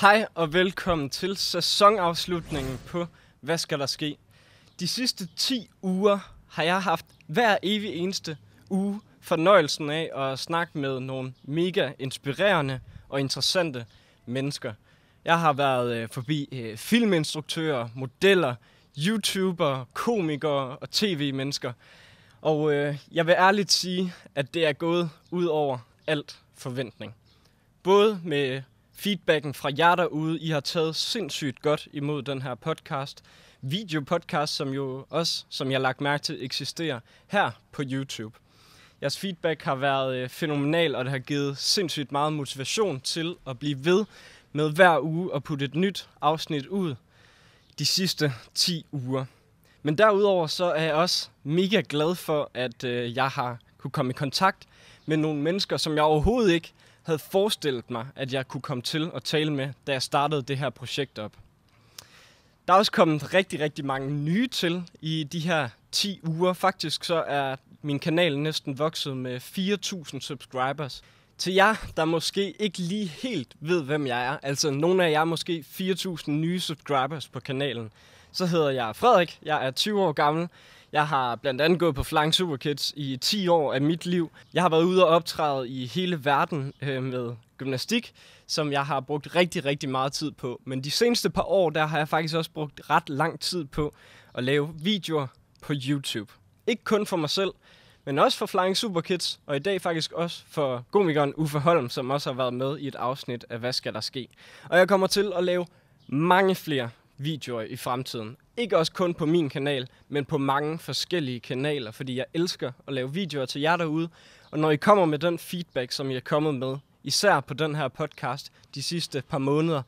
Hej og velkommen til sæsonafslutningen på Hvad skal der ske? De sidste 10 uger har jeg haft hver evig eneste uge fornøjelsen af at snakke med nogle mega inspirerende og interessante mennesker. Jeg har været øh, forbi øh, filminstruktører, modeller, YouTubere, komikere og tv-mennesker. Og øh, jeg vil ærligt sige, at det er gået ud over alt forventning. Både med feedbacken fra jer derude. I har taget sindssygt godt imod den her podcast. Videopodcast, som jo også, som jeg har lagt mærke til, eksisterer her på YouTube. Jeres feedback har været øh, fænomenal, og det har givet sindssygt meget motivation til at blive ved med hver uge at putte et nyt afsnit ud de sidste 10 uger. Men derudover så er jeg også mega glad for, at øh, jeg har kunne komme i kontakt med nogle mennesker, som jeg overhovedet ikke havde forestillet mig, at jeg kunne komme til at tale med, da jeg startede det her projekt op. Der er også kommet rigtig, rigtig mange nye til i de her 10 uger. Faktisk så er min kanal næsten vokset med 4.000 subscribers. Til jer, der måske ikke lige helt ved, hvem jeg er, altså nogle af jer måske 4.000 nye subscribers på kanalen, så hedder jeg Frederik, jeg er 20 år gammel, jeg har blandt andet gået på Flying Super Kids i 10 år af mit liv. Jeg har været ude og optræde i hele verden øh, med gymnastik, som jeg har brugt rigtig, rigtig meget tid på. Men de seneste par år, der har jeg faktisk også brugt ret lang tid på at lave videoer på YouTube. Ikke kun for mig selv, men også for Flying Super Kids, og i dag faktisk også for komikeren Uffe Holm, som også har været med i et afsnit af Hvad skal der ske? Og jeg kommer til at lave mange flere videoer i fremtiden. Ikke også kun på min kanal, men på mange forskellige kanaler, fordi jeg elsker at lave videoer til jer derude. Og når I kommer med den feedback, som I er kommet med, især på den her podcast de sidste par måneder,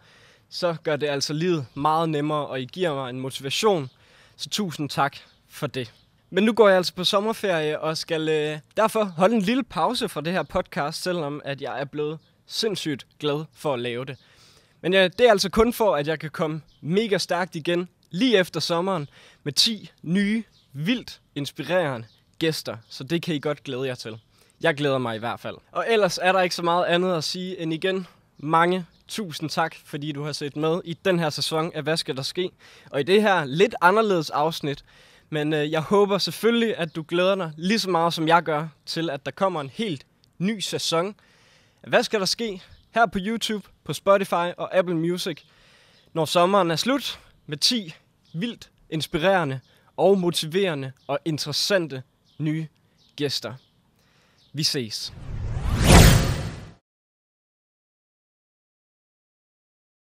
så gør det altså livet meget nemmere, og I giver mig en motivation. Så tusind tak for det. Men nu går jeg altså på sommerferie og skal øh, derfor holde en lille pause fra det her podcast, selvom at jeg er blevet sindssygt glad for at lave det. Men ja, det er altså kun for, at jeg kan komme mega stærkt igen lige efter sommeren med 10 nye, vildt inspirerende gæster. Så det kan I godt glæde jer til. Jeg glæder mig i hvert fald. Og ellers er der ikke så meget andet at sige end igen mange tusind tak, fordi du har set med i den her sæson af Hvad skal der ske? Og i det her lidt anderledes afsnit. Men øh, jeg håber selvfølgelig, at du glæder dig lige så meget, som jeg gør, til at der kommer en helt ny sæson. Hvad skal der ske? Her på YouTube, på Spotify og Apple Music, når sommeren er slut med 10 vildt inspirerende og motiverende og interessante nye gæster. Vi ses.